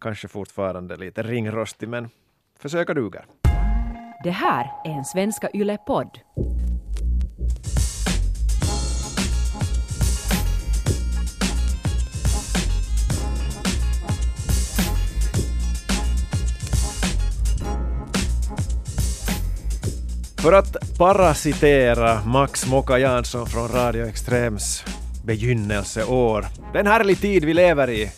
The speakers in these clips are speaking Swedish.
kanske fortfarande lite ringrostig, men försöka duger. Det här är en Svenska Yle-podd. För att parasitera Max Moka Jansson från Radio Extrems begynnelseår. Det är en härlig tid vi lever i.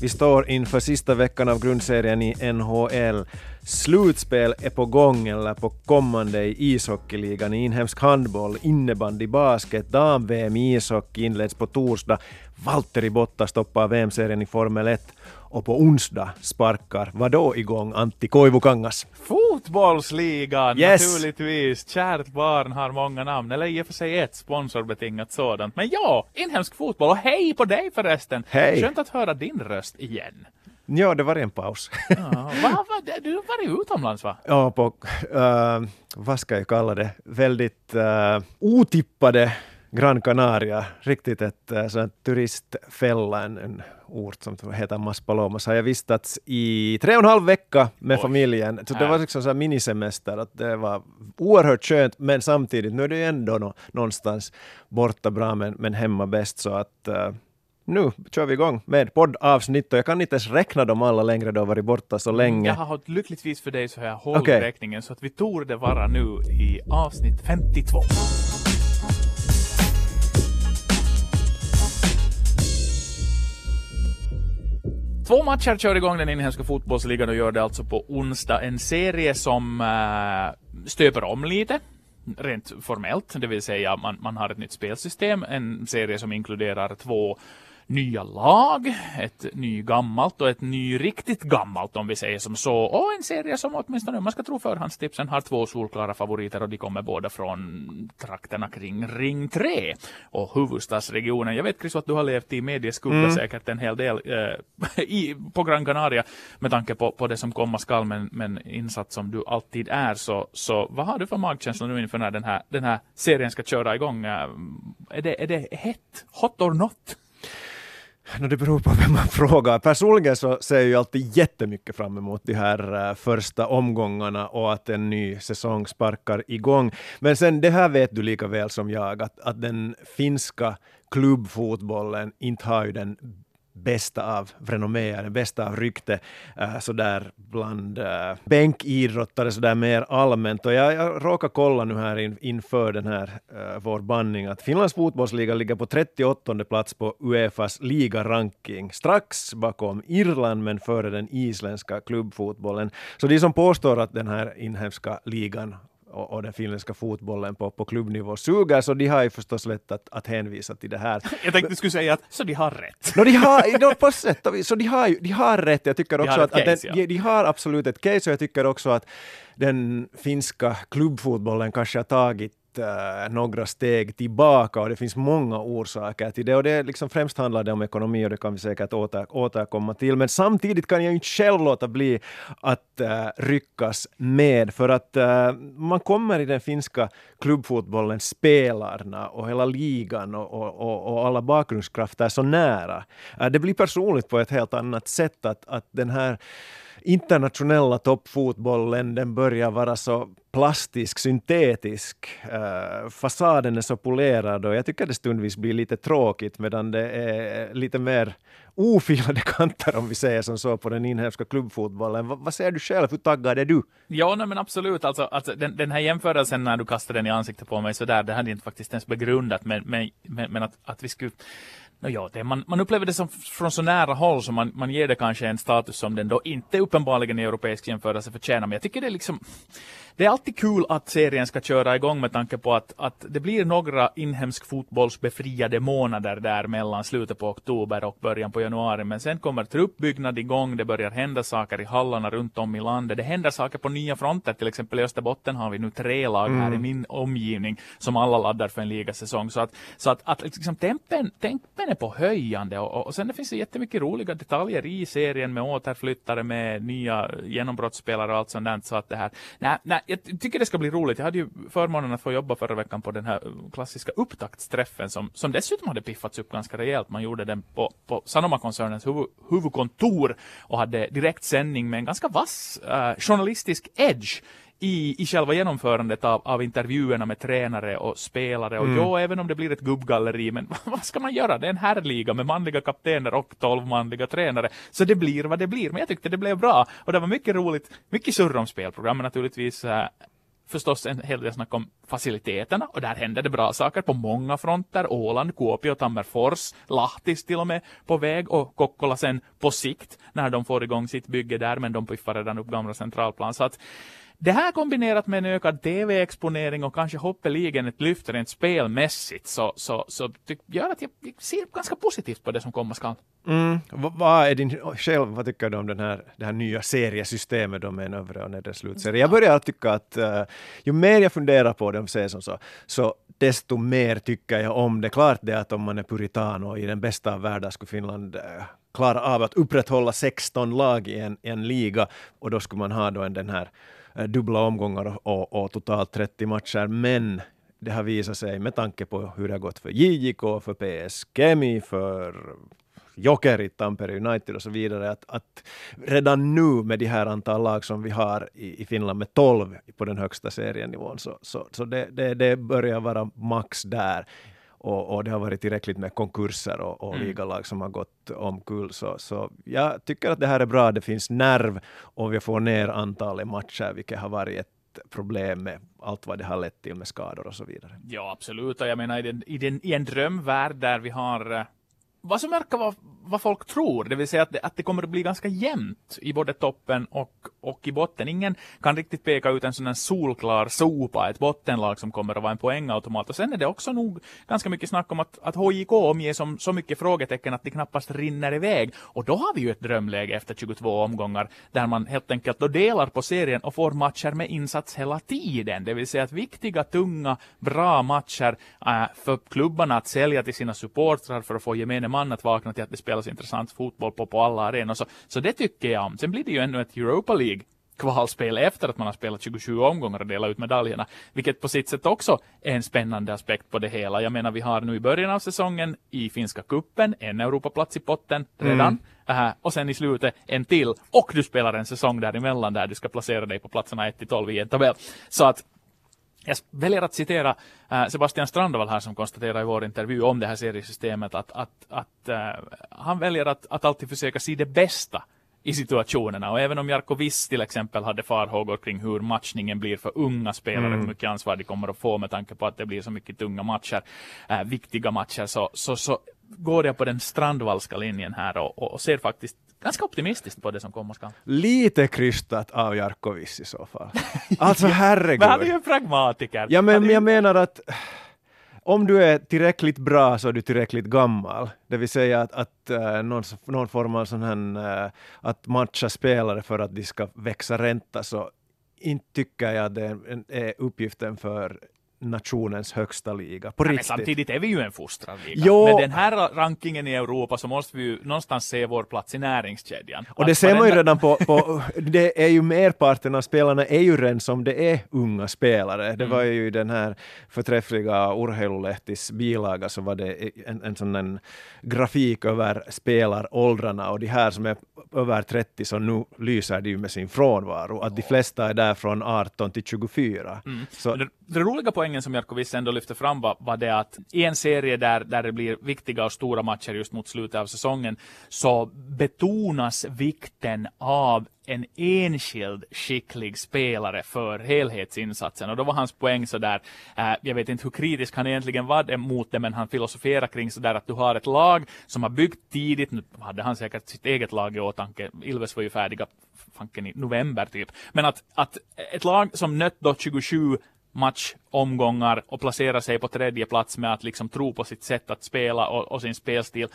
Vi står inför sista veckan av grundserien i NHL. Slutspel är på gång eller på kommande i ishockeyligan, i inhemsk handboll, innebandy, basket, dam-VM i ishockey inleds på torsdag. Valtteri Bottas toppar VM-serien i Formel 1 och på onsdag sparkar vadå igång Antti Koivukangas? Fotbollsligan Yes. naturligtvis. Kärt barn har många namn, eller i och för sig ett sponsorbetingat sådant. Men ja, inhemsk fotboll och hej på dig förresten! Hej. Skönt att höra din röst igen. Ja, det var en paus. Ja, va, va, du har varit utomlands va? ja, på, eh, vad ska jag kalla det, väldigt uh, otippade Gran Canaria, riktigt ett uh, sånt turistfälla, en, en ort som heter Maspalomas, har jag vistats i tre och en halv vecka med Oj. familjen. Så det var liksom så här minisemester, att det var oerhört skönt, men samtidigt, nu är det ju ändå nå- någonstans borta bra, men, men hemma bäst, så att eh, nu kör vi igång med poddavsnitt och jag kan inte ens räkna dem alla längre, då har varit borta så länge. Jag har lyckligtvis för dig så har jag hållit Okej. räkningen så att vi tog det vara nu i avsnitt 52. Två matcher kör igång den inhemska fotbollsligan och gör det alltså på onsdag. En serie som äh, stöper om lite. Rent formellt, det vill säga man, man har ett nytt spelsystem. En serie som inkluderar två nya lag, ett ny gammalt och ett ny riktigt gammalt om vi säger som så. Och en serie som åtminstone om man ska tro förhandstipsen har två solklara favoriter och de kommer båda från trakterna kring Ring 3 och huvudstadsregionen. Jag vet Chris att du har levt i medieskugga säkert en hel del eh, i, på Gran Canaria med tanke på, på det som komma skall men, men insatt som du alltid är så, så vad har du för magkänsla nu inför när den här, den här serien ska köra igång? Eh, Är det, är det hett? Hot or not? No, det beror på vem man frågar. Personligen så ser jag ju alltid jättemycket fram emot de här eh, första omgångarna och att en ny säsong sparkar igång. Men sen det här vet du lika väl som jag att, att den finska klubbfotbollen inte har ju den bästa av renommé, den bästa av rykte eh, sådär bland eh, bänkidrottare sådär mer allmänt. Och jag, jag råkar kolla nu här in, inför den här uh, vår bandning att Finlands fotbollsliga ligger på 38 plats på Uefas ligaranking, strax bakom Irland men före den isländska klubbfotbollen. Så de som påstår att den här inhemska ligan och, och den finländska fotbollen på, på klubbnivå suger, så de har ju förstås lätt att, att hänvisa till det här. Jag tänkte du skulle säga att så de har rätt. No, de har, no, på sätt och vis, så de har, de har rätt. Jag tycker också har att, ett att den, case, ja. de har absolut ett case och jag tycker också att den finska klubbfotbollen kanske har tagit eh, några steg tillbaka och det finns många orsaker till det och det liksom främst handlar det om ekonomi och det kan vi säkert åter, återkomma till men samtidigt kan jag ju inte själv låta bli att uh, ryckas med för att eh, man kommer i den finska klubbfotbollen spelarna och hela ligan och, och, och, och alla bakgrundskrafter så nära. Eh, det blir personligt på ett helt annat sätt att, att den här internationella toppfotbollen den börjar vara så plastisk, syntetisk. Eh, fasaden är så polerad och jag tycker det stundvis blir lite tråkigt medan det är lite mer ofilade kanter om vi säger som så på den inhemska klubbfotbollen. V vad säger du själv? Hur taggad är du? Ja, nej, men absolut. Alltså, alltså, den, den här jämförelsen när du kastade den i ansiktet på mig så där, det hade jag inte faktiskt ens begrundat. Men, men, men, men att, att vi skulle... No, ja, det, man, man upplever det som från så nära håll så man, man ger det kanske en status som den då inte uppenbarligen i europeisk jämförelse förtjänar. Men jag tycker det är liksom... Det är alltid kul att serien ska köra igång med tanke på att, att det blir några inhemsk fotbollsbefriade månader där mellan slutet på oktober och början på januari. Men sen kommer truppbyggnad igång, det börjar hända saker i hallarna runt om i landet. Det händer saker på nya fronter, till exempel i Österbotten har vi nu tre lag här i min omgivning som alla laddar för en ligasäsong. Så att, så att, att liksom tempen, tempen är på höjande och, och, och sen det finns det jättemycket roliga detaljer i serien med återflyttare, med nya genombrottsspelare och allt sånt där. Så att det här, nej, nej, jag tycker det ska bli roligt. Jag hade ju förmånen att få jobba förra veckan på den här eh, klassiska upptaktsträffen som, som dessutom hade piffats upp ganska rejält. Man gjorde den på, på Sanoma-koncernens huvud, huvudkontor och hade direktsändning med en ganska vass uh, journalistisk edge i, i själva genomförandet av, av intervjuerna med tränare och spelare. Och mm. ja, även om det blir ett gubbgalleri, men vad ska man göra? Det är en herrliga med manliga kaptener och tolv manliga tränare. Så det blir vad det blir. Men jag tyckte det blev bra. Och det var mycket roligt. Mycket surr om spelprogrammen naturligtvis. Äh, förstås en hel del snack om faciliteterna och där hände det bra saker på många fronter. Åland, Kuopio, Tammerfors, Lahtis till och med på väg och Kokkola sen på sikt när de får igång sitt bygge där men de piffar redan upp gamla centralplan. Så att det här kombinerat med en ökad tv-exponering och kanske hoppeligen ett lyft rent spelmässigt så, så, så gör att jag ser ganska positivt på det som komma skall. Mm. Vad är din, själv, vad tycker du om den här, det här nya seriesystemet med en övre och nedre slutserie? Jag börjar tycka att uh, ju mer jag funderar på det om säsong så, så desto mer tycker jag om det. Klart det att om man är puritan och i den bästa av världar skulle Finland uh, klara av att upprätthålla 16 lag i en, en liga och då skulle man ha då en, den här Eh, dubbla omgångar och, och totalt 30 matcher, men det har visat sig med tanke på hur det har gått för JJK, för PS Kemi, för Jokerit, Tampere United och så vidare, att, att redan nu med de här antal lag som vi har i, i Finland med 12 på den högsta serienivån, så, så, så det, det, det börjar vara max där. Och, och, det har varit tillräckligt med konkurser och, och mm. ligalag som har gått omkull. Så, så jag tycker att det här är bra. Det finns nerv och vi får ner antalet matcher, vilket har varit ett problem med allt vad det har lett till med skador och så vidare. Ja, absolut. Och jag menar i, den, i, den, i en drömvärld där vi har eh, vad som verkar vara vad folk tror, det vill säga att det, att det kommer att bli ganska jämnt i både toppen och, och i botten. Ingen kan riktigt peka ut en sån här solklar sopa, ett bottenlag som kommer att vara en poängautomat. Och sen är det också nog ganska mycket snack om att, att HJK omger som så mycket frågetecken att det knappast rinner iväg. Och då har vi ju ett drömläge efter 22 omgångar där man helt enkelt då delar på serien och får matcher med insats hela tiden. Det vill säga att viktiga, tunga, bra matcher äh, för klubbarna att sälja till sina supportrar för att få gemene man att vakna till att det spelas intressant fotboll på, på alla arenor. Så, så det tycker jag om. Sen blir det ju ännu ett Europa League kvalspel efter att man har spelat 27 omgångar och delat ut medaljerna, vilket på sitt sätt också är en spännande aspekt på det hela. Jag menar, vi har nu i början av säsongen i finska kuppen en Europaplats i potten redan, mm. uh, och sen i slutet en till, och du spelar en säsong däremellan där du ska placera dig på platserna 1 till 12 i en tabell. Så att jag väljer att citera äh, Sebastian Strandvall här som konstaterar i vår intervju om det här seriesystemet att, att, att äh, han väljer att, att alltid försöka se det bästa i situationerna. Och även om Jarko Viss till exempel hade farhågor kring hur matchningen blir för unga spelare, mm. hur mycket ansvar de kommer att få med tanke på att det blir så mycket tunga matcher, äh, viktiga matcher, så, så, så går jag på den strandvallska linjen här och, och, ser faktiskt ganska optimistiskt på det som komma skall. Lite krystat av Jarkovic i så fall. Alltså herregud. men han är ju en pragmatiker. Ja, men är... jag menar att om du är tillräckligt bra så är du tillräckligt gammal. Det vill säga att, att uh, någon, någon form av sån här, uh, att matcha spelare för att de ska växa ränta, så inte tycker jag det är, är uppgiften för nationens högsta liga. På ja, riktigt. Men samtidigt är vi ju en fostrad liga. Jo. Med den här rankingen i Europa så måste vi ju någonstans se vår plats i näringskedjan. Och det ser man ju redan på, på, det är ju merparten av spelarna är ju redan som det är unga spelare. Det mm. var ju den här förträffliga Urheilulehtis bilaga så var det en, en sån en grafik över spelaråldrarna och de här som är över 30 så nu lyser de ju med sin frånvaro. Att de flesta är där från 18 till 24. Mm. Så, det, det roliga poängen som Jarkko Visse ändå lyfte fram var, var det att i en serie där, där det blir viktiga och stora matcher just mot slutet av säsongen så betonas vikten av en enskild skicklig spelare för helhetsinsatsen. Och då var hans poäng sådär, äh, eh, jag vet inte hur kritisk han egentligen var mot det, men han filosoferar kring sådär att du har ett lag som har byggt tidigt, nu hade han säkert sitt eget lag i åtanke, Ilves var ju färdiga fanken i november typ, men att, att ett lag som nött då 27 matchomgångar och placera sig på tredje plats med att liksom tro på sitt sätt att spela och, och sin spelstil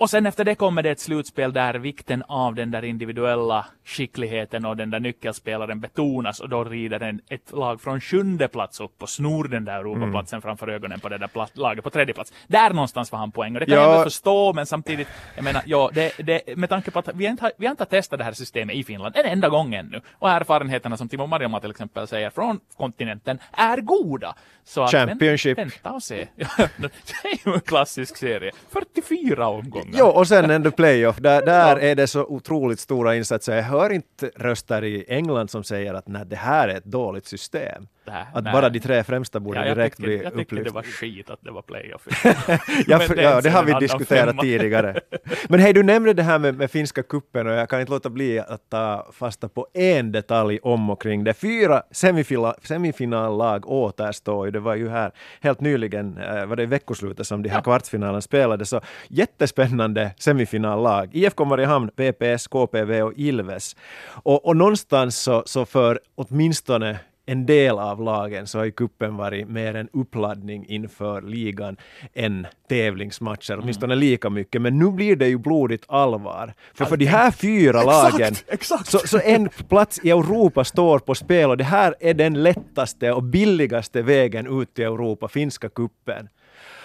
och sen efter det kommer det ett slutspel där vikten av den där individuella skickligheten och den där nyckelspelaren betonas och då rider en, ett lag från sjunde plats upp och snor den där Europaplatsen mm. framför ögonen på det där plat, laget på tredje plats. Där någonstans var han poäng och det kan ja. jag väl förstå men samtidigt, jag menar, ja, det, det, med tanke på att vi inte, har, vi har inte testat det här systemet i Finland en enda gång ännu och erfarenheterna som Timo Marjama till exempel säger från kontinenten är goda. Så att, Championship. Vänta och se. det är ju en klassisk serie. 44 omgångar. Jo, och sen ändå playoff. Där, där är det så otroligt stora insatser. Jag hör inte röster i England som säger att nej, det här är ett dåligt system. Nä, att nej. bara de tre främsta borde ja, direkt tycker, bli upplyfta. Jag tycker det var skit att det var playoff. ja, för, det, ja, det har vi diskuterat tidigare. Men hej, du nämnde det här med, med finska kuppen och jag kan inte låta bli att ta fasta på en detalj om och kring det. Fyra semifila, semifinallag återstår Det var ju här helt nyligen, äh, var det i veckoslutet som de här ja. kvartsfinalen spelades. Så jättespännande semifinallag. IFK Mariehamn, PPS, KPV och Ilves. Och, och någonstans så, så för åtminstone en del av lagen så har ju kuppen varit mer en uppladdning inför ligan än tävlingsmatcher, mm. åtminstone lika mycket. Men nu blir det ju blodigt allvar. För för de här fyra lagen, exakt. Så, så en plats i Europa står på spel och det här är den lättaste och billigaste vägen ut till Europa, finska kuppen.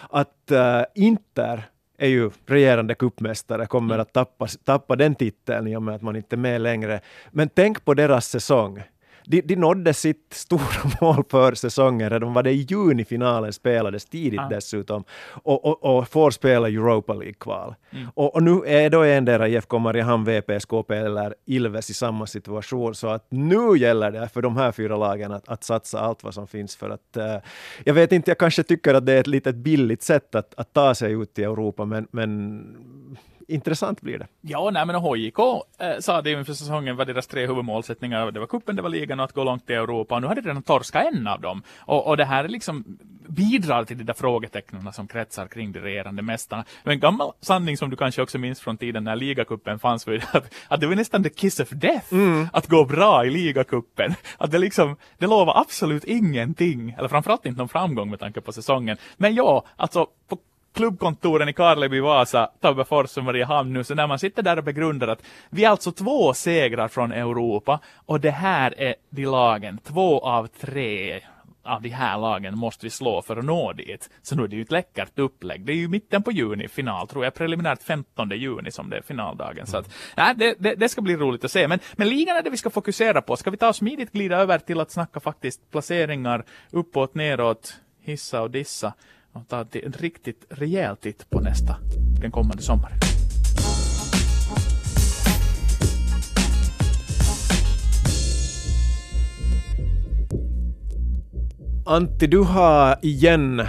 Att uh, Inter är ju regerande kuppmästare, kommer mm. att tappa, tappa den titeln i och med att man inte är med längre. Men tänk på deras säsong de, de nådde sitt stora mål för säsongen redan var det i juni finalen spelades tidigt ah. dessutom och, och, och får spela Europa League-kval. Mm. Och, och, nu är då endera IFK Mariehamn, VP, Skåpe eller Ilves i samma situation så att nu gäller det för de här fyra lagen att, att satsa allt vad som finns för att uh, jag vet inte, jag kanske tycker att det är ett litet billigt sätt att, att ta sig ut i Europa men, men intressant blir det. Ja, nej, men HJK eh, sa det inför säsongen var deras tre huvudmålsättningar. Det var kuppen, det var ligan och att gå långt i Europa. Och nu hade de redan torskat en av dem. Och, och det här liksom bidrar till de där frågetecknen som kretsar kring de regerande mästarna. En gammal sanning som du kanske också minns från tiden när ligacupen fanns var att, att det var nästan the kiss of death mm. att gå bra i ligacupen. Att det liksom, det lovar absolut ingenting. Eller framförallt inte någon framgång med tanke på säsongen. Men ja, alltså på klubbkontoren i Karleby, Vasa, Tabbefors och Mariehamn nu, så när man sitter där och begrundar att vi är alltså två segrar från Europa och det här är de lagen, två av tre av de här lagen måste vi slå för att nå dit. Så nu är det ju ett läckert upplägg. Det är ju mitten på juni final, tror jag, preliminärt 15 juni som det är finaldagen. Så att, nej, det, det, det, ska bli roligt att se. Men, men ligan är det vi ska fokusera på. Ska vi ta smidigt glida över till att snacka faktiskt placeringar uppåt, neråt, hissa och dissa och ta en riktigt rejäl titt på nästa, den kommande sommaren. Antti, du har igen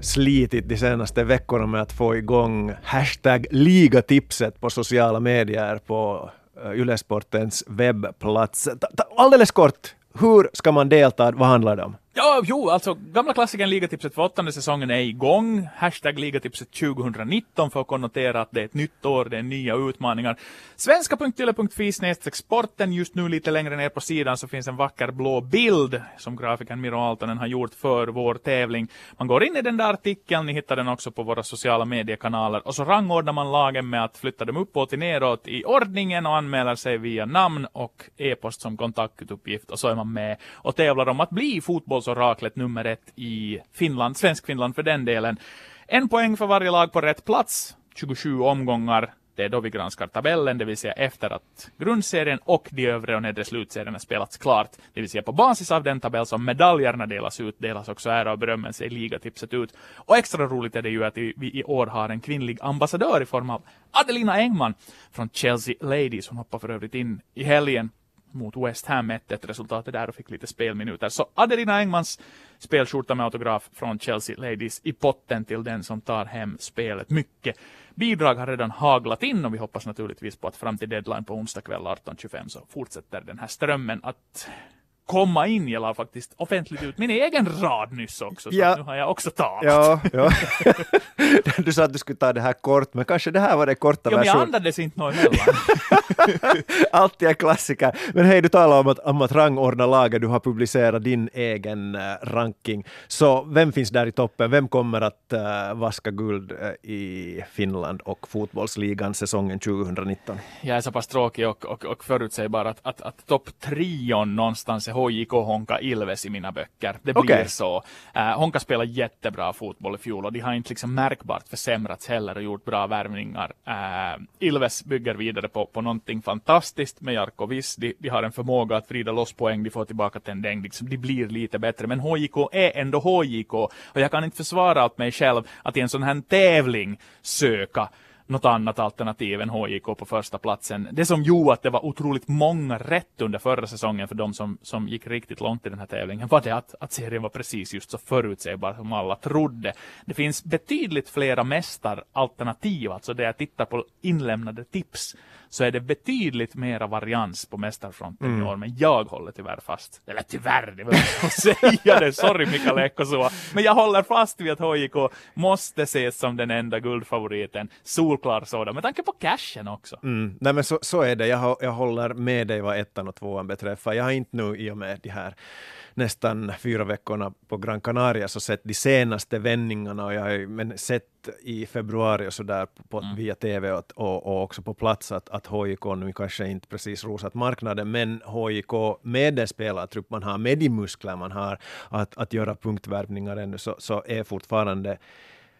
slitit de senaste veckorna med att få igång hashtag ligatipset på sociala medier på eh, Ylesportens webbplats. Alldeles kort, hur ska man delta? Vad handlar det om? Ja, jo, alltså gamla klassikern Ligatipset för åttonde säsongen är igång. Hashtag Ligatipset 2019 för att konnotera att det är ett nytt år, det är nya utmaningar. Svenska.yle.fi sporten. Just nu lite längre ner på sidan så finns en vacker blå bild som grafikern Miro Aaltonen har gjort för vår tävling. Man går in i den där artikeln, ni hittar den också på våra sociala mediekanaler och så rangordnar man lagen med att flytta dem uppåt och neråt i ordningen och anmäler sig via namn och e-post som kontaktuppgift och så är man med och tävlar om att bli fotbolls oraklet nummer ett i Finland, Svensk-Finland för den delen. En poäng för varje lag på rätt plats, 27 omgångar. Det är då vi granskar tabellen, det vill säga efter att grundserien och de övre och nedre slutserierna spelats klart. Det vill säga på basis av den tabell som medaljerna delas ut delas också ära och berömmen sig ligatipset ut. Och extra roligt är det ju att vi i år har en kvinnlig ambassadör i form av Adelina Engman från Chelsea Ladies. Hon hoppar för övrigt in i helgen mot West Ham 1-1 resultatet där och fick lite spelminuter. Så Adelina Engmans spelskjorta med autograf från Chelsea Ladies i potten till den som tar hem spelet. Mycket bidrag har redan haglat in och vi hoppas naturligtvis på att fram till deadline på onsdag kväll 18.25 så fortsätter den här strömmen att komma in. Jag la faktiskt offentligt ut min egen rad nyss också, så Ja. nu har jag också talat. Ja, ja. du sa att du skulle ta det här kort, men kanske det här var det korta Ja, men jag versionen. andades inte något emellan. Alltid en klassiker. Men hej, du talar om att, om att rangordna laget, du har publicerat din egen eh, ranking. Så vem finns där i toppen? Vem kommer att eh, vaska guld eh, i Finland och fotbollsligan säsongen 2019? jag är så pass tråkig och, och, och förutsägbar att, att, att topp trion någonstans är HJK, Honka, Ilves i mina böcker. Det blir Okej. så. Uh, Honka spelar jättebra fotboll i fjol och de har inte liksom märkbart försämrats heller och gjort bra värvningar. Uh, Ilves bygger vidare på, på någonting fantastiskt med Jarkko Viss. De, de har en förmåga att vrida loss poäng, de får tillbaka Tendeng, liksom, de blir lite bättre. Men HJK är ändå HJK och jag kan inte försvara åt mig själv att i en sån här tävling söka något annat alternativ än HJK på första platsen. Det som gjorde att det var otroligt många rätt under förra säsongen för de som, som gick riktigt långt i den här tävlingen var det att, att serien var precis just så förutsägbar som alla trodde. Det finns betydligt flera mästaralternativ, alltså det jag tittar på inlämnade tips så är det betydligt mera varians på mästarfronten i år, men jag håller tyvärr fast. Eller tyvärr, det vill jag säga det. Sorry Mikael Ekkosuo. Men jag håller fast vid att HJK måste ses som den enda guldfavoriten. Solklar sådan, med tanke på cashen också. Mm. Nej men så, så är det, jag, jag håller med dig vad ettan och tvåan beträffar. Jag har inte nu i och med de här nästan fyra veckorna på Gran Canaria så sett de senaste vändningarna och jag har men sett i februari och så där på, Mm. via tv och, och, också på plats att, att HJK nu kanske inte precis rosat marknaden men HJK med den spelartrupp man har, med de muskler man har att, att göra punktvärvningar ännu så, så är fortfarande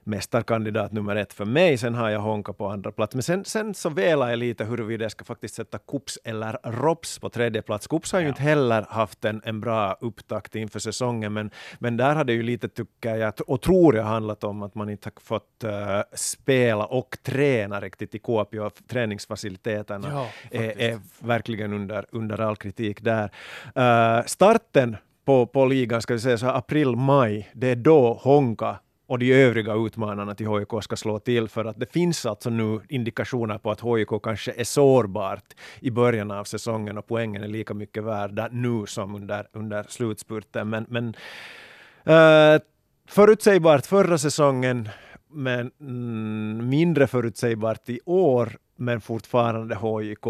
mästarkandidat nummer ett för mig. Sen har jag Honka på andra plats. Men sen, sen så velar jag lite huruvida jag ska faktiskt sätta Kups eller Rops på tredje plats. Kups har ju Ja. inte heller haft en, en bra upptakt inför säsongen, men, men där har det ju lite, tycker jag, och tror jag, handlat om att man inte har fått eh, spela och träna riktigt i Kuopio. Träningsfaciliteterna Ja, är, är verkligen under, under all kritik där. Eh, starten på, på ligan, ska vi säga så april-maj, det är då Honka och de övriga utmanarna till HIK ska slå till för att det finns alltså nu indikationer på att HIK kanske är sårbart i början av säsongen och poängen är lika mycket värda nu som under, under slutspurten. Men, men uh, förutsägbart förra säsongen, men mm, mindre förutsägbart i år, men fortfarande HJK,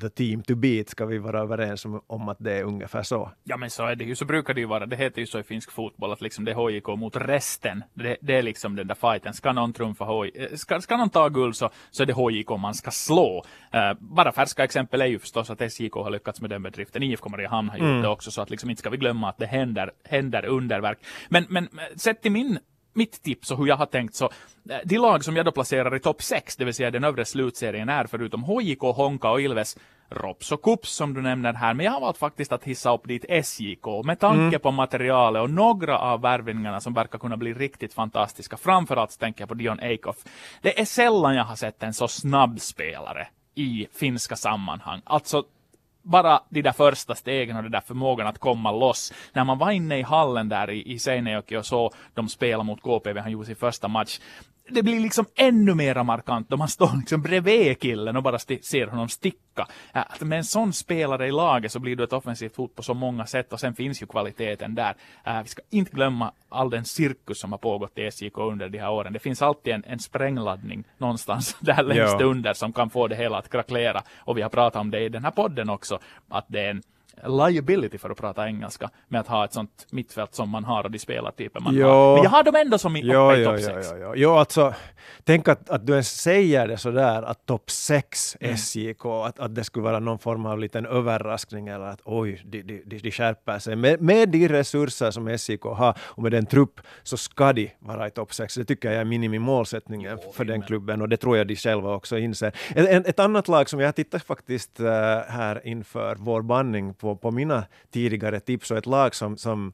the team to beat, ska vi vara överens om, om att det är ungefär så. Ja men så är det ju, så brukar det ju vara. Det heter ju så i finsk fotboll att liksom det är HJK mot resten. Det, det är liksom den där fighten. Ska någon trumfa HJ, eh, ska, ska någon ta guld så, så är det HJK man ska slå. Uh, bara färska exempel är ju förstås att SJK har lyckats med den bedriften. IFK Mariehamn har gjort det också så att liksom inte ska vi glömma att det händer, händer underverk. Men, men eh, sett till min mitt tips och hur jag har tänkt så, eh, de lag som jag då placerar i topp 6, det vill säga den övre slutserien är förutom HJK, Honka och Ilves, Rops och Kups som du nämner här, men jag har valt faktiskt att hissa upp dit SJK med tanke på materialet och några av värvningarna som verkar kunna bli riktigt fantastiska. Framförallt tänker jag på Dion Eikhoff. Det är sällan jag har sett en så snabb spelare i finska sammanhang. Alltså bara de där första stegen och den där förmågan att komma loss. När man var inne i hallen där i, i Seinejoki och så de spela mot KPV, han gjorde sin första match. Det blir liksom ännu mer markant då man står liksom bredvid killen och bara ser honom sticka. Äh, Att med en sån spelare i laget så blir du ett offensivt fot på så många sätt och sen finns ju kvaliteten där. Äh, Vi ska inte glömma all den cirkus som har pågått i SJK under de här åren. Det finns alltid en, en sprängladdning någonstans där längst Ja. under som kan få det hela att krackelera. Och vi har pratat om det i den här podden också, att det är en liability för att prata engelska med att ha ett sånt mittfält som man har och de spelartyper man Ja. har. Men jag har dem ändå som i, Jo, jo, topp jo, 6. jo, jo. jo, alltså, tänk att, att du ens säger det sådär, att topp 6 SJK, att, att det skulle vara någon form av liten överraskning eller att oj, de, de, de, de skärper sig. Med, med de resurser som SJK har och med den trupp så ska de vara i topp 6. Det tycker jag är minimimålsättningen för den klubben och det tror jag de själva också inser. Ett, ett, annat lag som jag har tittat faktiskt eh, här inför vår bandning på, på mina tidigare tips och ett lag som, som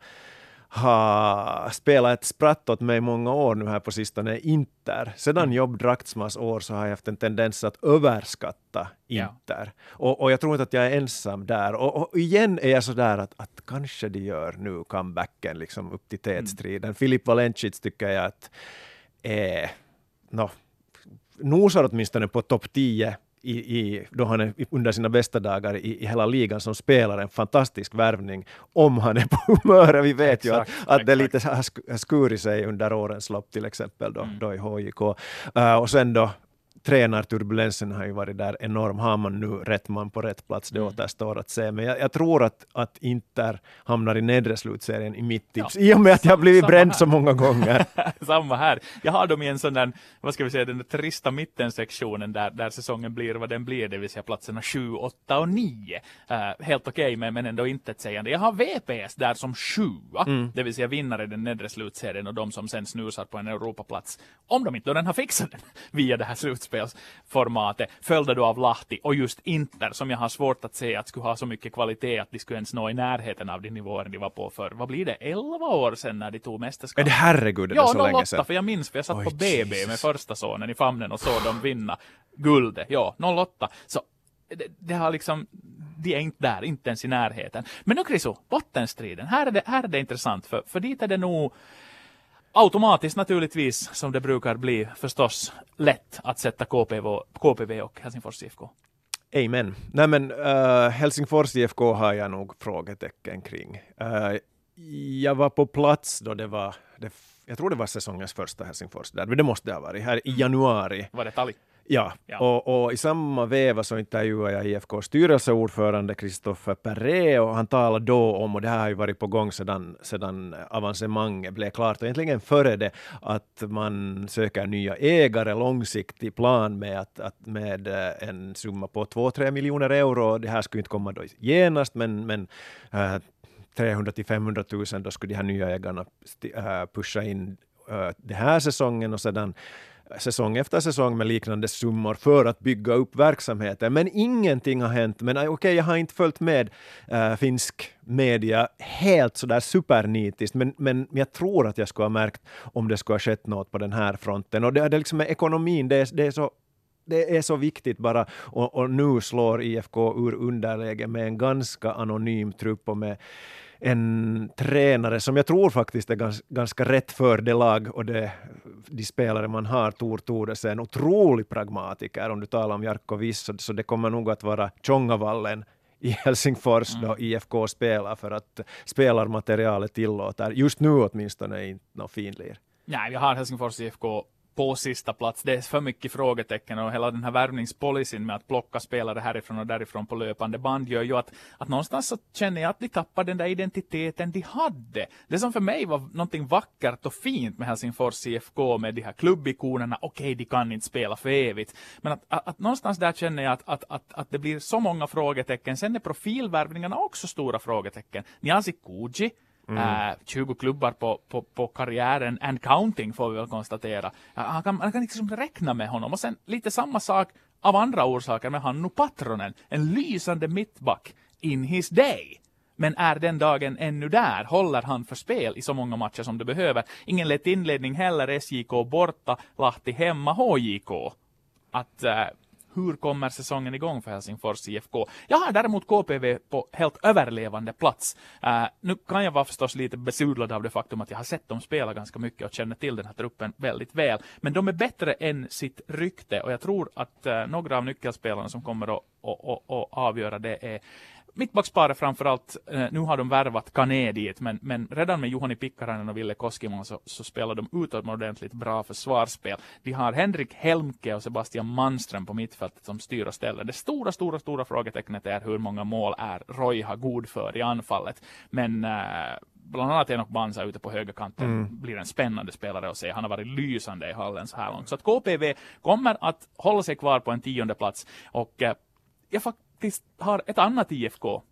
har spelat ett spratt åt mig många år nu här på sistone, Inter. Sedan Jobb Draktsmas år så har jag haft en tendens att överskatta Ja. Inter. Och, och jag tror inte att jag är ensam där. Och, och igen är jag så där att, att kanske de gör nu comebacken liksom upp till tätstriden. Filip Valencic tycker jag att är, no, nosar åtminstone på topp 10 i, i, då han är under sina bästa dagar i, i hela ligan som spelare, en fantastisk värvning om han är på humöret. Vi vet Exakt, ju att, att det lite har sk- har skurit sig under årens lopp till exempel då, Mm. då i HJK. Uh, och sen då tränarturbulensen har ju varit där enorm. Har man nu rätt man på rätt plats? Det Mm. återstår att se. Men jag, jag tror att, att Inter hamnar i nedre slutserien i mitt tips. I och med att jag har blivit bränd här. så många gånger. Samma här. Jag har dem i en sån där, vad ska vi säga, den där trista mittensektionen där, där säsongen blir vad den blir, det vill säga platserna 7, 8 och 9. Eh, helt okej, men, men ändå inte ett sägande. Jag har VPS där som sjua, Mm. det vill säga vinnare i den nedre slutserien och de som sen snusar på en Europaplats. Om de inte då den har fixat den via det här slutspelsformatet, följda då av Lahti och just Inter som jag har svårt att se att skulle ha så mycket kvalitet att de skulle ens nå i närheten av de nivåer de var på för, vad blir det, 11 år sedan när de tog mästerskap? Är det herregud, är det Ja, så länge 08, sedan? för jag minns, för jag satt Oj, på BB Jesus. med första sonen i famnen och såg dem vinna guldet. Ja, 08. Så det, det har liksom, de är inte där, inte ens i närheten. Men nu Kriso, bottenstriden, här är det, här är det intressant, för, för dit är det nog automatiskt naturligtvis, som det brukar bli, förstås lätt att sätta KPV, KPV och Helsingfors IFK. Amen. Nej men uh, Helsingfors IFK har jag nog frågetecken kring. Eh, jag var på plats då det var, det, jag tror det var säsongens första Helsingfors där, men det måste det ha varit, här i januari. Var det Tali? Ja, Ja. Och, och i samma veva så intervjuade jag IFKs styrelseordförande Christopher Perret och han talade då om, och det här har ju varit på gång sedan, sedan avancemanget blev klart, och egentligen före det, att man söker nya ägare, långsiktig plan med, att, att med eh, en summa på 2-3 miljoner euro. Det här skulle inte komma då genast, men, men eh, 300 till 500 000, då skulle de här nya ägarna eh, pusha in eh, den här säsongen och sedan säsong efter säsong med liknande summor för att bygga upp verksamheten. Men ingenting har hänt. Men okej, okej, jag har inte följt med äh, finsk media helt sådär supernitiskt, men, men jag tror att jag skulle ha märkt om det skulle ha skett något på den här fronten. Och det, det är liksom med ekonomin, det är, det är så det är så viktigt bara. Och, och nu slår IFK ur underläge med en ganska anonym trupp och med en tränare som jag tror faktiskt är gans, ganska rätt för det lag och det, de spelare man har. Tor Tordesen, en otrolig pragmatiker om du talar om Jarkko Viss, så, så det kommer nog att vara Tjongavallen i Helsingfors då IFK spelar för att spelarmaterialet tillåter, just nu åtminstone, inte något finlir. Nej, vi har Helsingfors IFK på sista plats. Det är för mycket frågetecken och hela den här värvningspolicyn med att plocka spelare härifrån och därifrån på löpande band gör ju att, att någonstans så känner jag att de tappar den där identiteten de hade. Det som för mig var någonting vackert och fint med Helsingfors IFK med de här klubbikonerna, okej, de kan inte spela för evigt. Men att, att, att någonstans där känner jag att, att, att, att det blir så många frågetecken. Sen är profilvärvningarna också stora frågetecken. Niasi Kuji, Mm. Äh, 20 klubbar på, på, på karriären and counting får vi väl konstatera. Han kan, man kan liksom räkna med honom. Och sen lite samma sak av andra orsaker med Hannu Patronen. En lysande mittback in his day. Men är den dagen ännu där? Håller han för spel i så många matcher som det behöver? Ingen lätt inledning heller. SJK borta, Lahti hemma, HJK. Att äh, hur kommer säsongen igång för Helsingfors IFK? Jag har däremot KPV på helt överlevande plats. Uh, nu kan jag vara förstås lite besudlad av det faktum att jag har sett dem spela ganska mycket och känner till den här truppen väldigt väl. Men de är bättre än sitt rykte och jag tror att uh, några av nyckelspelarna som kommer att, att, att, att avgöra det är Mittbacksparet framförallt, eh, nu har de värvat Kane dit, men, men redan med Juhani Pikkarainen och Ville Koskimo så, så spelar de utomordentligt bra försvarsspel. De har Henrik Helmke och Sebastian Manström på mittfältet som styr och ställer. Det stora, stora, stora frågetecknet är hur många mål är Roy har god för i anfallet. Men eh, bland annat Enok Banza ute på högerkanten blir en spännande spelare att se. Han har varit lysande i hallen så här långt. Så att KPV kommer att hålla sig kvar på en tionde plats och eh, jag faktiskt har ett annat IFK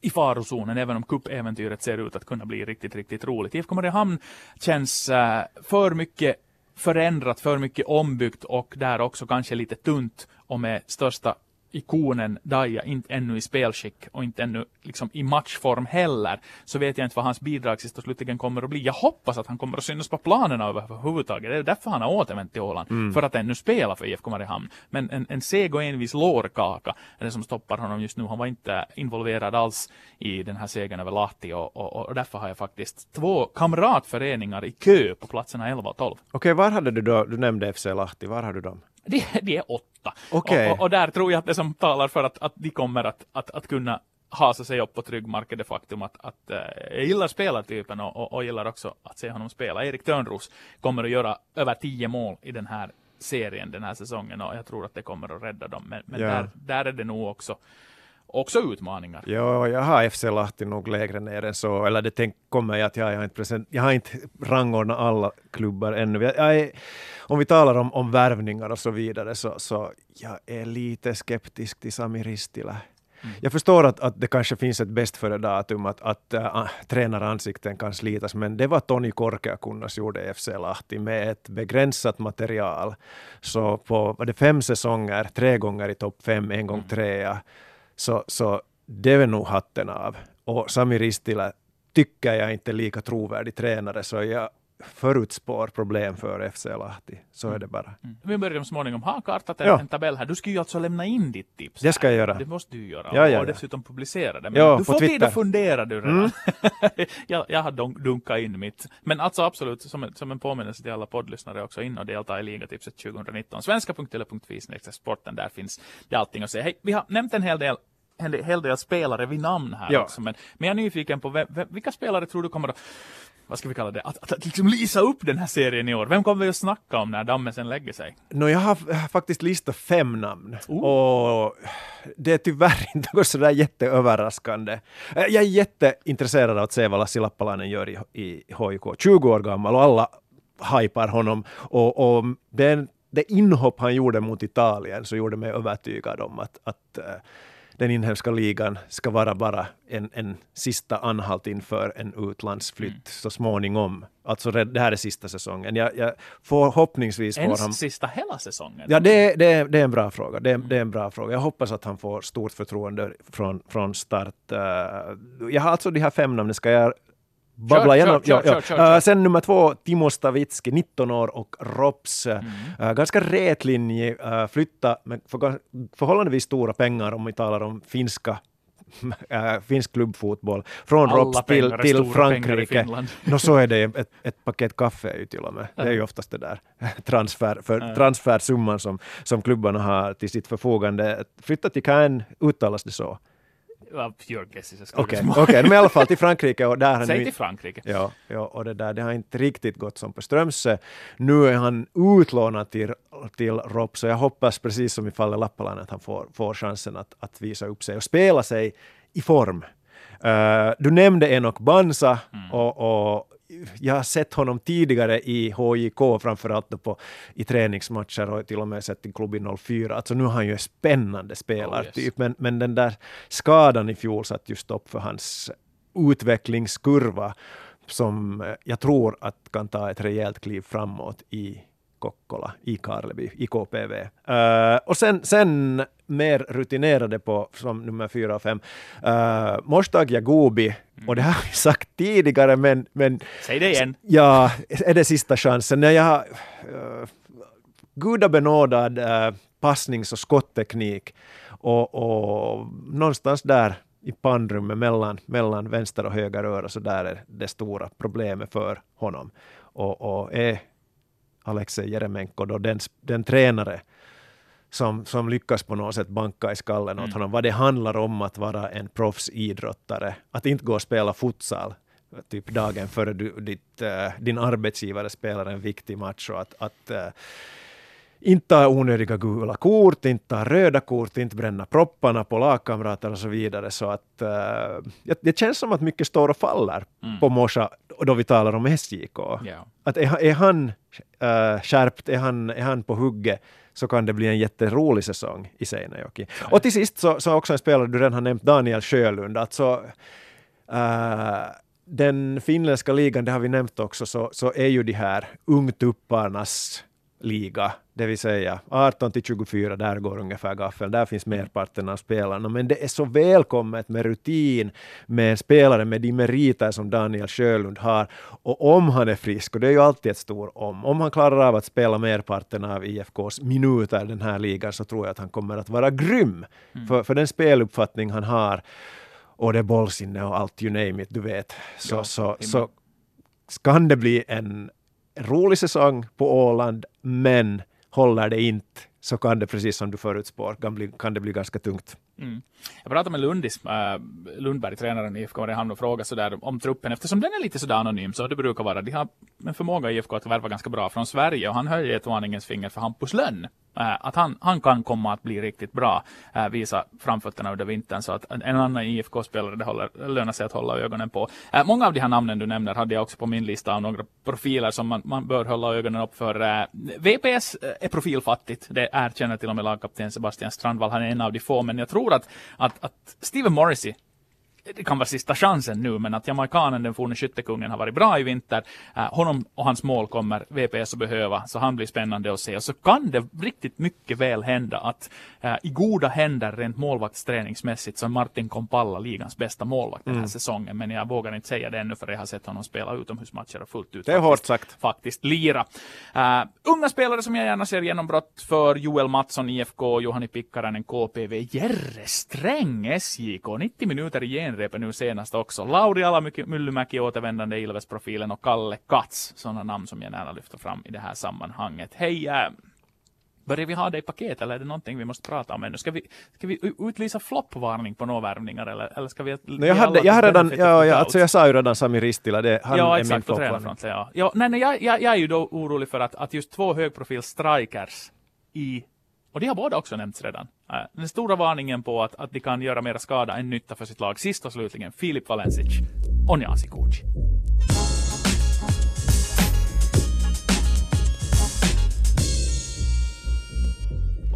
i farozonen, även om cupäventyret ser ut att kunna bli riktigt, riktigt roligt. IFK Mariehamn känns äh, för mycket förändrat, för mycket ombyggt och där också kanske lite tunt och med största ikonen Daja inte ännu i spelskick och inte ännu liksom i matchform heller, så vet jag inte vad hans bidrag sist och slutligen kommer att bli. Jag hoppas att han kommer att synas på planerna överhuvudtaget. Det är därför han har återvänt till Åland, för att ännu spela för IFK Mariehamn. Men en, en seg och envis lårkaka är det som stoppar honom just nu. Han var inte involverad alls i den här segern över Lahti och, och, och därför har jag faktiskt två kamratföreningar i kö på platserna 11 och 12. Okej, var hade du då, du nämnde FC Lahti, var har du dem? De, de är åtta åtta. Okej. Och, och, och där tror jag att det som talar för att, att de kommer att, att, att kunna hasa sig upp på trygg mark är det faktum att, att eh, jag gillar spelartypen och, och, och gillar också att se honom spela. Erik Törnros kommer att göra över tio mål i den här serien den här säsongen och jag tror att det kommer att rädda dem. Men, men Ja. där, där är det nog också, också utmaningar. Ja, jag har FC Lahti nog lägre ner än så, eller det tänk, kommer jag att jag, jag, har inte present, jag har inte rangordnat alla klubbar ännu. Jag, jag är, om vi talar om, om värvningar och så vidare, så, så jag är lite skeptisk till Sami Ristila. Jag förstår att, att det kanske finns ett bäst före datum att, att äh, tränaransikten kan slitas, men det var Toni Korkeakunnas gjorde FC Lahti med ett begränsat material. Så på var det fem säsonger, tre gånger i topp fem, en gång trea, så, så det är nog hatten av. Och Sami Ristila tycker jag inte är lika trovärdig tränare, så jag förutspår problem för FC Lahti. Så är det bara. Mm. Vi börjar småningom ha kartat en, Ja. en tabell här. Du ska ju alltså lämna in ditt tips. Det ska jag göra. Det måste du göra. Ja, ja, och dessutom publicera det. Men Ja, du får tid Twitter. att fundera du redan. jag, jag har dunk, dunkat in mitt. Men alltså absolut, som en, som en påminnelse till alla poddlyssnare också, in och delta i ligatipset 2019. Svenska.tele.fi sporten, där finns det allting att se. Hej, vi har nämnt en hel del en hel del spelare vid namn här Ja. också, men, men jag är nyfiken på vem, vem, vilka spelare tror du kommer att vad ska vi kalla det, att, att, att liksom lysa upp den här serien i år. Vem kommer vi att snacka om när dammen sen lägger sig? Nå, jag har, jag har faktiskt listat fem namn. Oh. Och det är tyvärr inte något sådär jätteöverraskande. Eh, Jag är jätteintresserad av att se vad Lassi Lappalainen gör i, i HIK. 20 år gammal och alla hypar honom. Och, och den, det inhopp han gjorde mot Italien så gjorde mig övertygad om att, att eh, den inhemska ligan ska vara bara en, en sista anhalt inför en utlandsflytt så småningom. Alltså det här är sista säsongen. Jag, jag förhoppningsvis får Ens han... sista hela säsongen? Ja, det, det, är- det är en bra fråga. Det, är- det är en bra fråga. Jag hoppas att han får stort förtroende från, från start. Eh, jag har alltså de här fem namnen. Ska jag babbla Kör, igenom? kör, Ja, kör, ja. Eh, sen nummer två, Timo Stavitski, 19 år och Rops. Mm. Eh, ganska rätlinjig, uh, flytta med för, förhållandevis stora pengar om vi talar om finska äh, finsk klubbfotboll. Från Alla Rops till, till Frankrike. Nå, så är det ett, ett paket kaffe är ju till och med. Det är ju oftast det där transfer, för, transfersumman som, som klubbarna har till sitt förfogande. Flytta till Caen, uttalas det så? Your guess is as good Okej, okej, men i alla fall till Frankrike och där Säg till Frankrike. Ja, ja, och det där, det har inte riktigt gått som på Strömsö. Nu är han utlånad till, till Ropp, så jag hoppas precis som i fallet Lappalainen att han får, får chansen att, att visa upp sig och spela sig i form. Eh, du nämnde Enok Bansa och, och jag har sett honom tidigare i HJK, framförallt då på, i träningsmatcher och till och med sett i klubb i 04. Alltså nu har han ju en spännande spelartyp, Oh, yes. men, men den där skadan i fjol satt ju stopp för hans utvecklingskurva som jag tror att kan ta ett rejält kliv framåt i Kokkola, i Karleby, i KPV. Eh, och sen, sen mer rutinerade på som nummer fyra och fem, uh, Moshtag Jagubi, och det har vi sagt tidigare, men, men Säg det igen. Ja, är det sista chansen? När jag uh, gudabenådad uh, passnings och skottteknik och, och någonstans där i pannrummet mellan, mellan vänster och höger öra så där är det stora problemet för honom. Och, och är Alexej Jeremenko då den, den tränare som, som lyckas på något sätt banka i skallen åt honom vad det handlar om att vara en proffsidrottare. Att inte gå och spela futsal typ dagen före du, ditt, eh, din arbetsgivare spelar en viktig match och att, att eh, inte ha onödiga gula kort, inte ha röda kort, inte bränna propparna på lagkamrater och så vidare. Så att, eh, det- känns som att mycket står och faller på Morsa då vi talar om SJK. Ja. Att är, han- är han uh, skärpt, är han, är han på hugget, så kan det bli en jätterolig säsong i Seinäjoki. Och till sist så, så också en spelare du redan har nämnt, Daniel Sjölund. Alltså, eh, den finländska ligan, det har vi nämnt också, så, så är ju de här ungtupparnas liga, det vill säga 18 till 24, där går ungefär gaffeln, där finns merparten av spelarna, men det är så välkommet med rutin, med en spelare med de meriter som Daniel Sjölund har, och om han är frisk, och det är ju alltid ett stort om, om han klarar av att spela merparten av IFKs minuter i den här ligan, så tror jag att han kommer att vara grym, för, för den speluppfattning han har, och det bollsinne och allt, you name it, du vet, så, Ja, så, så kan det bli en rolig säsong på Åland, men håller det inte så kan det, precis som du förutspår, kan, bli, kan det bli ganska tungt. Mm. Jag pratade med Lundis, äh, Lundberg, tränaren i IFK Mariehamn och frågade sådär om truppen, eftersom den är lite sådär anonym, så det brukar vara. De har en förmåga i IFK att värva ganska bra från Sverige och han höjer ett varningens finger för Hampus Lönn. Eh, att han, han kan komma att bli riktigt bra, äh, visa framfötterna under vintern, så att en annan IFK-spelare det håller, lönar sig att hålla ögonen på. Äh, många av de här namnen du nämner hade jag också på min lista av några profiler som man, man bör hålla ögonen upp för. VPS är profilfattigt, det erkänner till och med lagkapten Sebastian Strandvall, han är en av de få, men jag tror att, att, att Steven Morrissey det kan vara sista chansen nu, men att jamaikanen, den forne skyttekungen, har varit bra i vinter. Uh, honom och hans mål kommer VPS att behöva, så han blir spännande att se. Och så kan det riktigt mycket väl hända att uh, i goda händer rent målvaktsträningsmässigt så är Martin Kompalla ligans bästa målvakt den här mm. säsongen. Men jag vågar inte säga det ännu för jag har sett honom spela utomhusmatcher och fullt ut. Det är faktiskt, hårt sagt. Faktiskt lira. Uh, unga spelare som jag gärna ser genombrott för Joel Mattsson, IFK, Johani Pikkarainen, KPV, Jerre Sträng, SJK, 90 minuter i genrepet nu senast också. Lauri Alamyllymäki, återvändande Ilves-profilen och Kalle Katz, sådana namn som jag gärna lyfter fram i det här sammanhanget. Hej! Äh, Börjar vi ha det i paket eller är det någonting vi måste prata om ännu? Ska vi, ska vi utlysa floppvarning på några värvningar eller, eller ska vi... Nej, jag, hade, jag har redan, ja, ja, alltså jag sa ju redan Sami Ristila, det, han ja, är exakt, min floppvarning. Ja, ja, nej, nej, jag, jag, jag är ju då orolig för att, att just två högprofil strikers i och de har båda också nämnts redan. Äh, den stora varningen på att, att de kan göra mera skada än nytta för sitt lag. Sist och slutligen Filip Valensic och Njasi Kuci.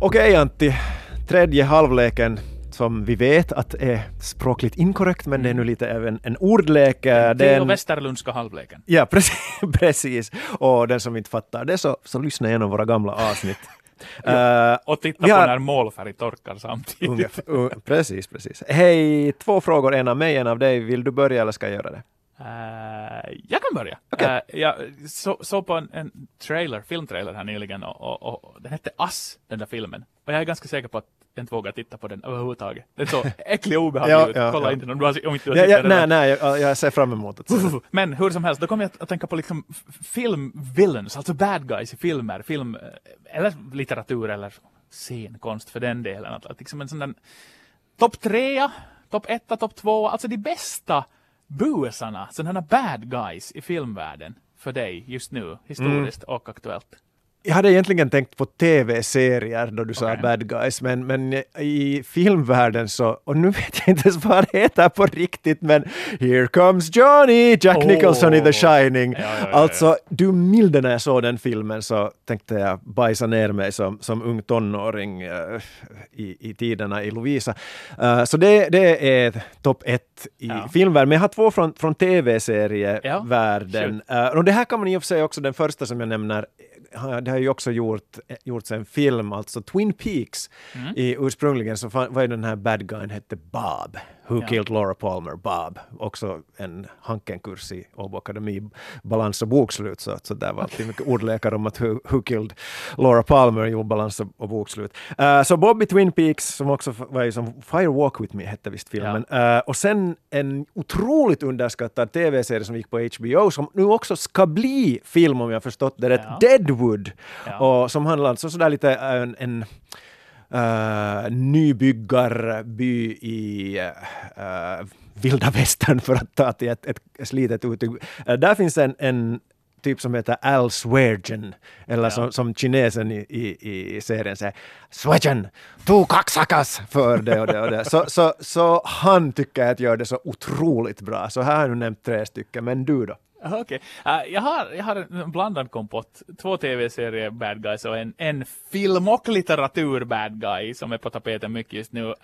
Okej Antti, tredje halvleken som vi vet att är språkligt inkorrekt, men det är nu lite även en ordlek. Den den... Västerlundska halvleken. Ja, precis, precis. Och den som inte fattar det så, så lyssna igenom våra gamla avsnitt. Uh, och titta på har... när målfärg torkar samtidigt. uh, precis, precis. Hej, två frågor, en av mig, en av dig. Vill du börja eller ska jag göra det? Uh, jag kan börja. Okay. Uh, jag såg så på en, en, trailer, filmtrailer här nyligen och, och, och, den hette Ass, den där filmen. Och jag är ganska säker på att jag inte vågar titta på den överhuvudtaget. Den så äcklig och obehaglig ja, ut. Ja, Kolla ja. inte om du har, om inte du har ja, ja, Nej, nej, jag, jag, ser fram emot det. Men hur som helst, då kommer jag att tänka på liksom film-villains, alltså bad guys i filmer, film, eh, eller litteratur eller scenkonst för den delen. Att, att liksom en sån där topp trea, topp etta, topp två, alltså de bästa buesarna, sådana bad guys i filmvärlden för dig just nu, historiskt mm. och aktuellt jag hade egentligen tänkt på tv-serier då du sa bad guys, men, men i filmvärlden så, och nu vet jag inte ens vad det heter på riktigt, men Here comes Johnny, Jack oh. Nicholson i The Shining. Ja, ja, ja, alltså, du milde när jag såg den filmen så tänkte jag bajsa ner mig som, som ung tonåring uh, i, i tiderna i Lovisa. Uh, så det, det är topp ett i filmvärlden, men jag har två från, från tv-serievärlden. Uh, och det här kan man i och för sig också, den första som jag nämner, det har ju också gjort, gjorts en film, alltså Twin Peaks. Mm. I, ursprungligen så var ju den här bad guyen hette Bob. Who ja. Killed Laura Palmer, Bob. Också en Hanken-kurs i Åbo Akademi, balans och bokslut, så, så där var alltid mycket ordlekar om att who, who Killed Laura Palmer, jo, balans och, bokslut. Uh, så Bob i Twin Peaks, som också var ju som Fire Walk With Me, hette visst filmen. Ja. Uh, och sen en otroligt underskattad tv-serie som gick på HBO, som nu också ska bli film om jag förstått det rätt, ja. Deadwood. Och som handlar alltså sådär lite en, en uh, nybyggarby i uh, vilda västern för att ta till ett, ett slitet uttryck. Uh, där finns en, en typ som heter Al Sweargen, eller ja. som, som kinesen i, i, i serien säger Sweargen, tu kaxakas för det och det och det. Så, så, så han tycker att gör det så otroligt bra. Så här har nu nämnt tre stycken, men du då? Okej. Okay. Uh, jag, har, jag har en blandad kompott. Två tv-serier bad guys och en, en film och litteratur bad guy som är på tapeten mycket just nu. Uh,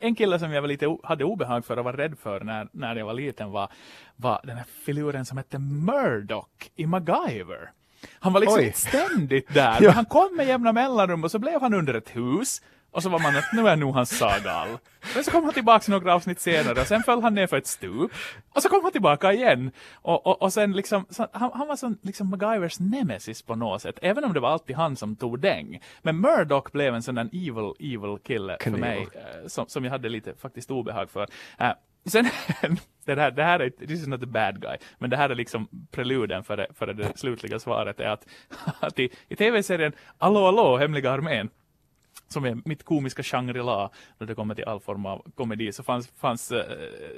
en kille som jag var lite hade obehag för och var rädd för när, när jag var liten var, var den här filuren som hette Murdoch i MacGyver. Han var liksom Oj. ständigt där. ja. Han kom med jämna mellanrum och så blev han under ett hus och så var man att nu är nog hans sagal. Men så kom han tillbaka några avsnitt senare och sen föll han ner för ett stup. Och så kom han tillbaka igen. Och, och, och sen liksom, så, han, han, var som liksom MacGyvers nemesis på något sätt. Även om det var alltid han som tog däng. Men Murdoch blev en sån där evil, evil kille Kneel. för mig. Eh, som, som jag hade lite faktiskt obehag för. Uh, sen, det här, det här är, this is not the bad guy, men det här är liksom preluden för det, för det slutliga svaret är att, att i, i tv-serien Allo Allo, Hemliga armén, som är mitt komiska Shangri-La när det kommer till all form av komedi, så fanns, fanns eh,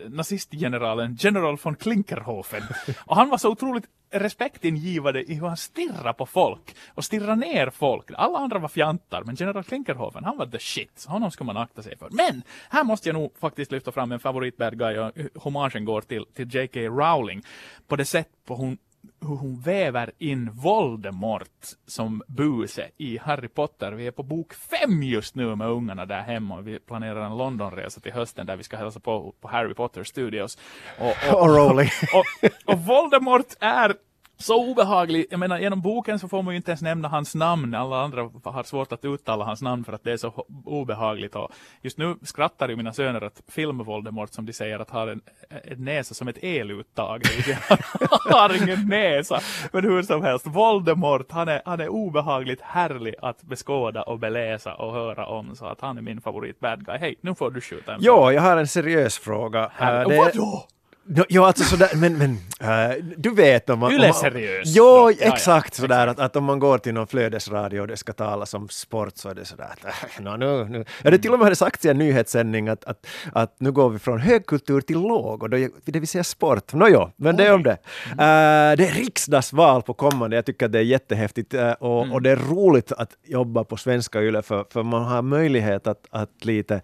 nazistgeneralen General von Klinkerhofen. Och han var så otroligt respektingivande i hur han stirrar på folk och stirrar ner folk. Alla andra var fjantar, men General Klinkerhofen, han var the shit. Så honom ska man akta sig för. Men här måste jag nog faktiskt lyfta fram en favorit bad guy och hommagen går till, till J.K. Rowling på det sätt på hon hur hon väver in Voldemort som buse i Harry Potter. Vi är på bok fem just nu med ungarna där hemma och vi planerar en Londonresa till hösten där vi ska hälsa på på Harry Potter Studios. Och, och, Och och, och Voldemort är så obehaglig. Jag menar, genom boken så får man ju inte ens nämna hans namn. Alla andra har svårt att uttala hans namn för att det är så obehagligt. Och just nu skrattar ju mina söner att film-Voldemort, som de säger, att har en, en näsa som ett eluttag. Har ingen näsa. Men hur som helst, Voldemort, han är, han är obehagligt härlig att beskåda och beläsa och höra om. Så att han är min favorit bad guy. Hej, nu får du skjuta en Jo, jag har en seriös fråga. Här- Eh, det- Vadå? No, jo, alltså sådär, men, men äh, du vet om man... Yle seriös. Jo, Ja, ja, exakt sådär exakt. Att, att om man går till någon flödesradio och det ska talas om sport så är det sådär att äh, no, nu, nu. Ja, det till och med hade sagts i en nyhetssändning att, att, att nu går vi från högkultur till låg och då, det vill säga sport. Nåjo, men det är om det. Mm. Äh, det är riksdagsval på kommande, jag tycker att det är jättehäftigt äh, och, Mm. och det är roligt att jobba på svenska Yle för, för man har möjlighet att, att lite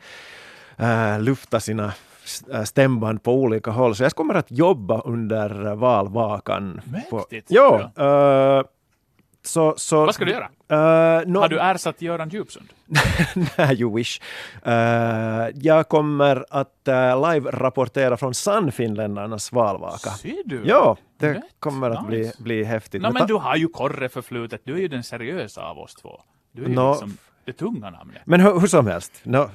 äh, lufta sina stämband på olika håll. Så jag kommer att jobba under valvakan. På, Mäktigt. jo, äh, så, så, Vad ska du göra? Äh, nå- Har du ersatt Göran Djupsund? Nej, you wish. Äh, jag kommer att äh, live-rapportera från Sannfinländarnas valvaka. Ser du? Ja, det Rätt. kommer att bli, Nice. bli häftigt. No, Men du har ju Korre förflutet. Du är ju den seriösa av oss två. Du är ju Nå, liksom det tunga namnet. Men hur, hur som helst, no,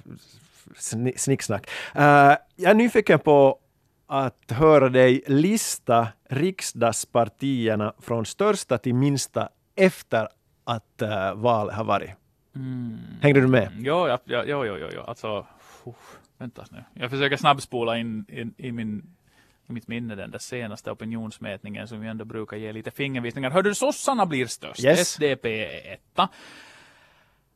snicksnack. Uh, jag är nyfiken på att höra dig lista riksdagspartierna från största till minsta efter att uh, valet har varit. Hängde du med? Ja, ja, jo, jo, jo, jo. Alltså, uff, vänta nu. Jag försöker snabbspola in, in i min i mitt minne den där senaste opinionsmätningen som ju ändå brukar ge lite fingervisningar. Hörde du, sossarna blir störst. Yes. SDP är etta.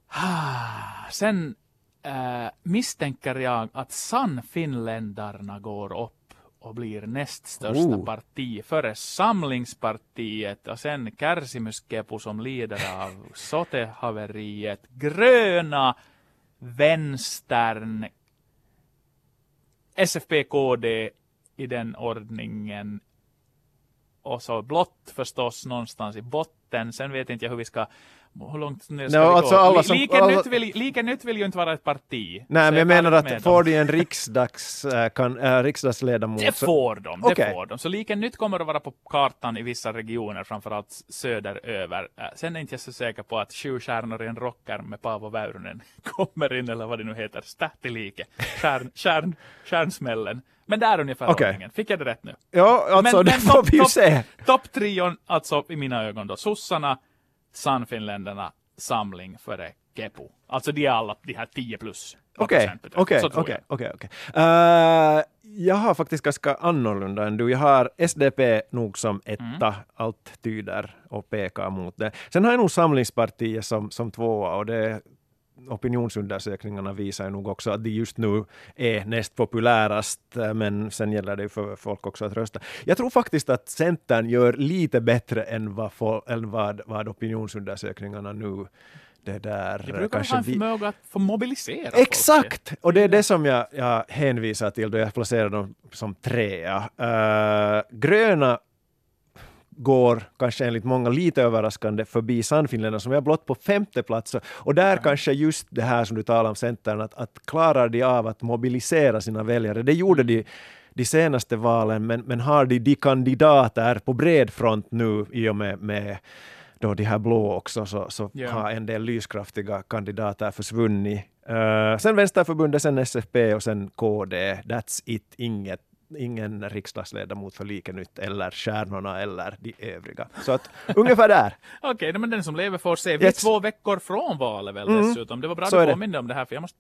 Ah, Sen äh, misstänker jag att Sannfinländarna går upp och blir näst största Oh. parti före Samlingspartiet och sen Kärsimyskepu som lider av sotehaveriet, gröna, vänstern, SFP-KD i den ordningen och så blått förstås någonstans i botten. Sen vet inte jag hur vi ska hur långt ner ska No, vi alltså gå? alla som- lika, alla- nytt vill, lika nytt vill ju inte vara ett parti. Nej, men jag menar att får de en riksdags, äh, kan, äh, riksdagsledamot Det får de, det Okej. får de. Så lika nytt kommer att vara på kartan i vissa regioner, framförallt söderöver. Äh, Sen är inte jag så säker på att sju stjärnor i en rocker med Paavo Väyrynen kommer in, eller vad det nu heter, Stähtilike, stjärn, stjärn, stjärnsmällen. Men där är ungefär Okej. ordningen. Fick jag det rätt nu? Ja, alltså det får topp- vi ju topp- se. Topptrion, alltså i mina ögon då, sossarna, Sannfinländarna, Samling före Kepu. Alltså de är alla de här 10 plus. Okej, okej, okej, jag. okej. Eh, Jag har faktiskt ganska annorlunda än du. Jag har SDP nog som etta. Mm. Allt tyder och pekar mot det. Sen har jag nog Samlingspartiet som, som tvåa och det opinionsundersökningarna visar ju nog också att de just nu är näst populärast, men sen gäller det ju för folk också att rösta. Jag tror faktiskt att Centern gör lite bättre än vad, än vad, vad opinionsundersökningarna nu det där Det brukar kanske ha en förmåga att få mobilisera folk. Exakt! Och det är det som jag, jag hänvisar till då jag placerar dem som trea. Uh, gröna går kanske enligt många lite överraskande förbi Sannfinländarna som är blott på femte plats. Och där kanske just det här som du talar om Centern, att, att klarar de av att mobilisera sina väljare? Det gjorde de de senaste valen, men, men har de de kandidater på bred front nu i och med, med då de här blå också, så, så Ja. har en del lyskraftiga kandidater försvunnit. Uh, sen Vänsterförbundet, sen SFP och sen KD. That's it. Inget, ingen riksdagsledamot för Lika Nytt eller Stjärnorna eller de övriga. Så att ungefär där. Okej, men den som lever får se. Vi är Yes. två veckor från valet väl Mm. dessutom. Det var bra att du påminde om det här, för jag måste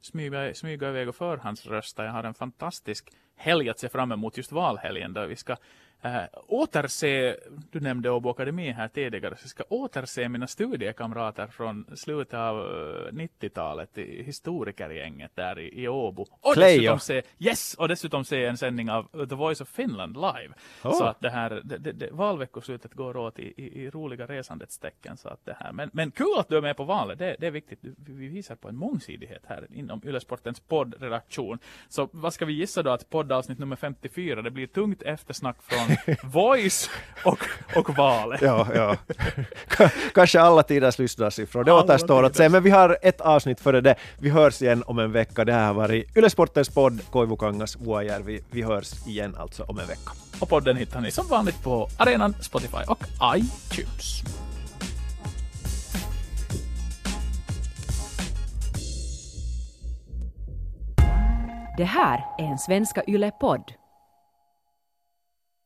smyga, smyga iväg och förhandsrösta. Jag har en fantastisk helg att se fram emot just valhelgen då vi ska äh, återse, du nämnde Åbo Akademi här tidigare, så jag ska återse mina studiekamrater från slutet av äh, 90-talet i historikergänget där i, i Åbo. Och dessutom, se, yes, och dessutom se en sändning av The Voice of Finland live. Oh. Så att det här, det, det, det, valveckoslutet går åt i, i, i roliga resandets tecken. Så att det här. Men, men kul att du är med på valet, det, det är viktigt. Vi vi visar på en mångsidighet här inom Ylesportens poddredaktion. Så vad ska vi gissa då att poddavsnitt nummer 54, det blir tungt eftersnack från Voice och, och valet. Ja, ja. K- Kanske alla tiders lyssnarsiffror. Det Alla återstår att se. Men vi har ett avsnitt före det. Vi hörs igen om en vecka. Det här har varit Yle Sportens podd, Koivukangas, Vuojärvi. Vi hörs igen alltså om en vecka. Och podden hittar ni som vanligt på arenan, Spotify och iTunes. Det här är en Svenska Yle-podd.